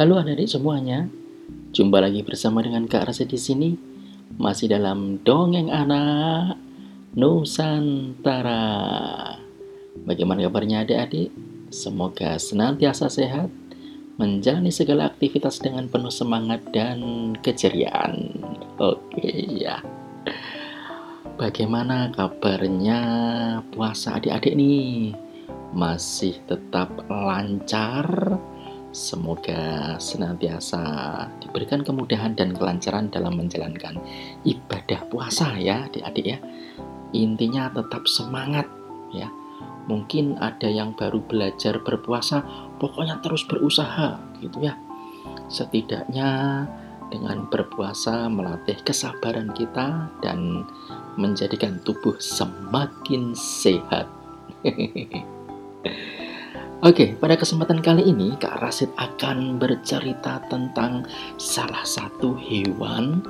Halo adik-adik semuanya, jumpa lagi bersama dengan Kak Rasa di sini, masih dalam dongeng anak Nusantara. Bagaimana kabarnya adik-adik? Semoga senantiasa sehat, menjalani segala aktivitas dengan penuh semangat dan keceriaan. Oke ya. Bagaimana kabarnya puasa adik-adik nih? Masih tetap lancar? Semoga senantiasa diberikan kemudahan dan kelancaran dalam menjalankan ibadah puasa ya adik-adik ya. Intinya tetap semangat ya. Mungkin ada yang baru belajar berpuasa, pokoknya terus berusaha gitu ya. Setidaknya dengan berpuasa melatih kesabaran kita dan menjadikan tubuh semakin sehat. Oke, pada kesempatan kali ini Kak Rasid akan bercerita tentang salah satu hewan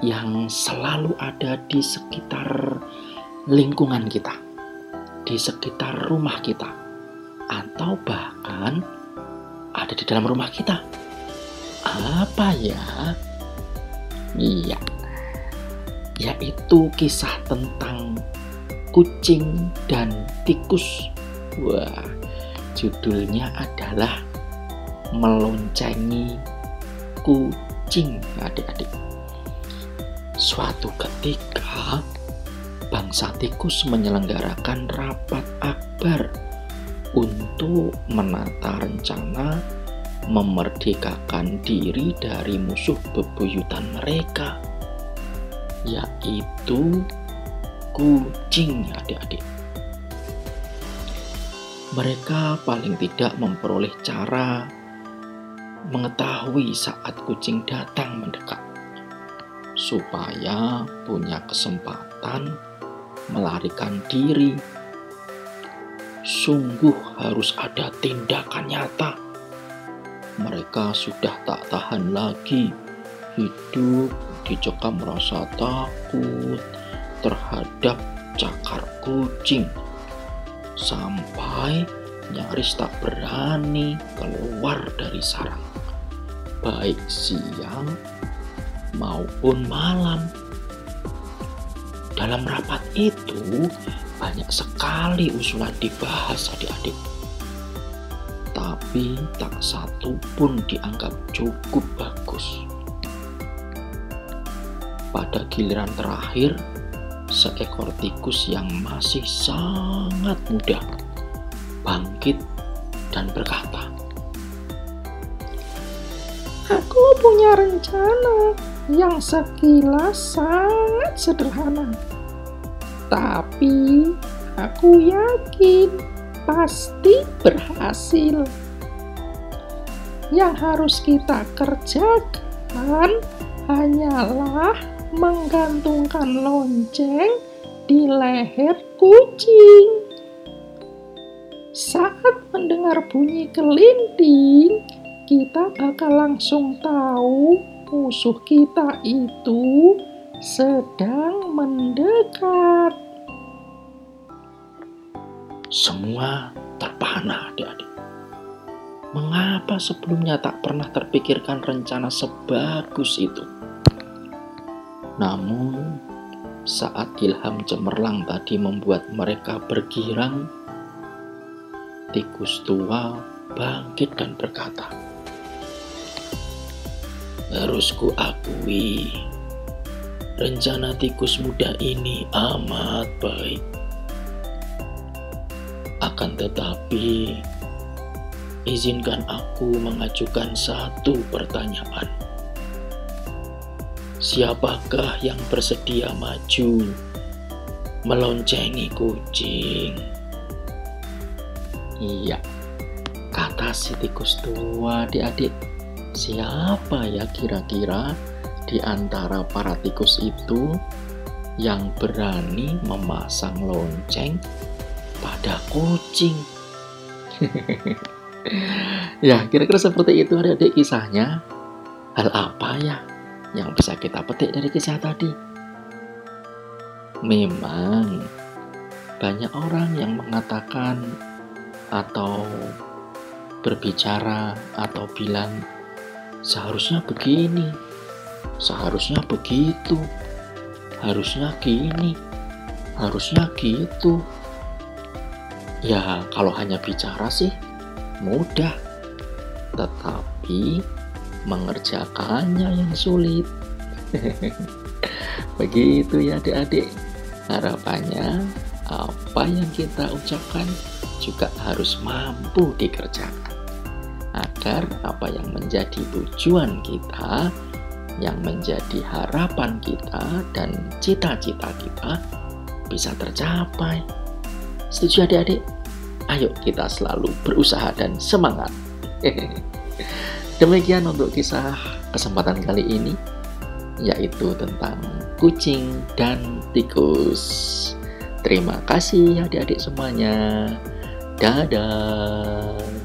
yang selalu ada di sekitar lingkungan kita, di sekitar rumah kita, atau bahkan ada di dalam rumah kita. Apa ya? Iya, yaitu kisah tentang kucing dan tikus. Wah, Judulnya adalah Meloncengi Kucing adik-adik. Suatu ketika bangsa tikus menyelenggarakan rapat akbar untuk menata rencana memerdekakan diri dari musuh bebuyutan mereka yaitu kucing adik-adik mereka paling tidak memperoleh cara mengetahui saat kucing datang mendekat, supaya punya kesempatan melarikan diri. Sungguh harus ada tindakan nyata. Mereka sudah tak tahan lagi hidup dicekam rasa takut terhadap cakar kucing sampai nyaris tak berani keluar dari sarang, baik siang maupun malam. Dalam rapat itu banyak sekali usulan dibahas adik-adik. Tapi tak satu pun dianggap cukup bagus. Pada giliran terakhir, seekor tikus yang masih sangat muda bangkit dan berkata, Aku punya rencana yang sekilas sangat sederhana. Tapi aku yakin pasti berhasil. Yang harus kita kerjakan hanyalah menggantungkan lonceng di leher kucing. Saat mendengar bunyi kelinting, kita bakal langsung tahu musuh kita itu sedang mendekat. Semua terpana adik-adik. Mengapa sebelumnya tak pernah terpikirkan rencana sebagus itu? Namun, saat ilham cemerlang tadi membuat mereka bergirang, tikus tua bangkit dan berkata, Harus kuakui, rencana tikus muda ini amat baik. Akan tetapi, izinkan aku mengajukan satu pertanyaan. Siapakah yang bersedia maju meloncengi kucing? Iya, kata si tikus tua adik-adik. Siapa ya kira-kira di antara para tikus itu yang berani memasang lonceng pada kucing? ya, kira-kira seperti itu adik-adik kisahnya. Hal apa ya yang bisa kita petik dari kisah tadi? Memang banyak orang yang mengatakan atau berbicara atau bilang seharusnya begini, seharusnya begitu, harusnya gini, harusnya gitu. Ya, kalau hanya bicara sih mudah, tetapi mengerjakannya yang sulit. Begitu ya adik-adik. Harapannya apa yang kita ucapkan juga harus mampu dikerjakan. Agar apa yang menjadi tujuan kita, yang menjadi harapan kita dan cita-cita kita bisa tercapai. Setuju adik-adik? Ayo kita selalu berusaha dan semangat. Demikian untuk kisah kesempatan kali ini yaitu tentang kucing dan tikus. Terima kasih adik-adik semuanya. Dadah.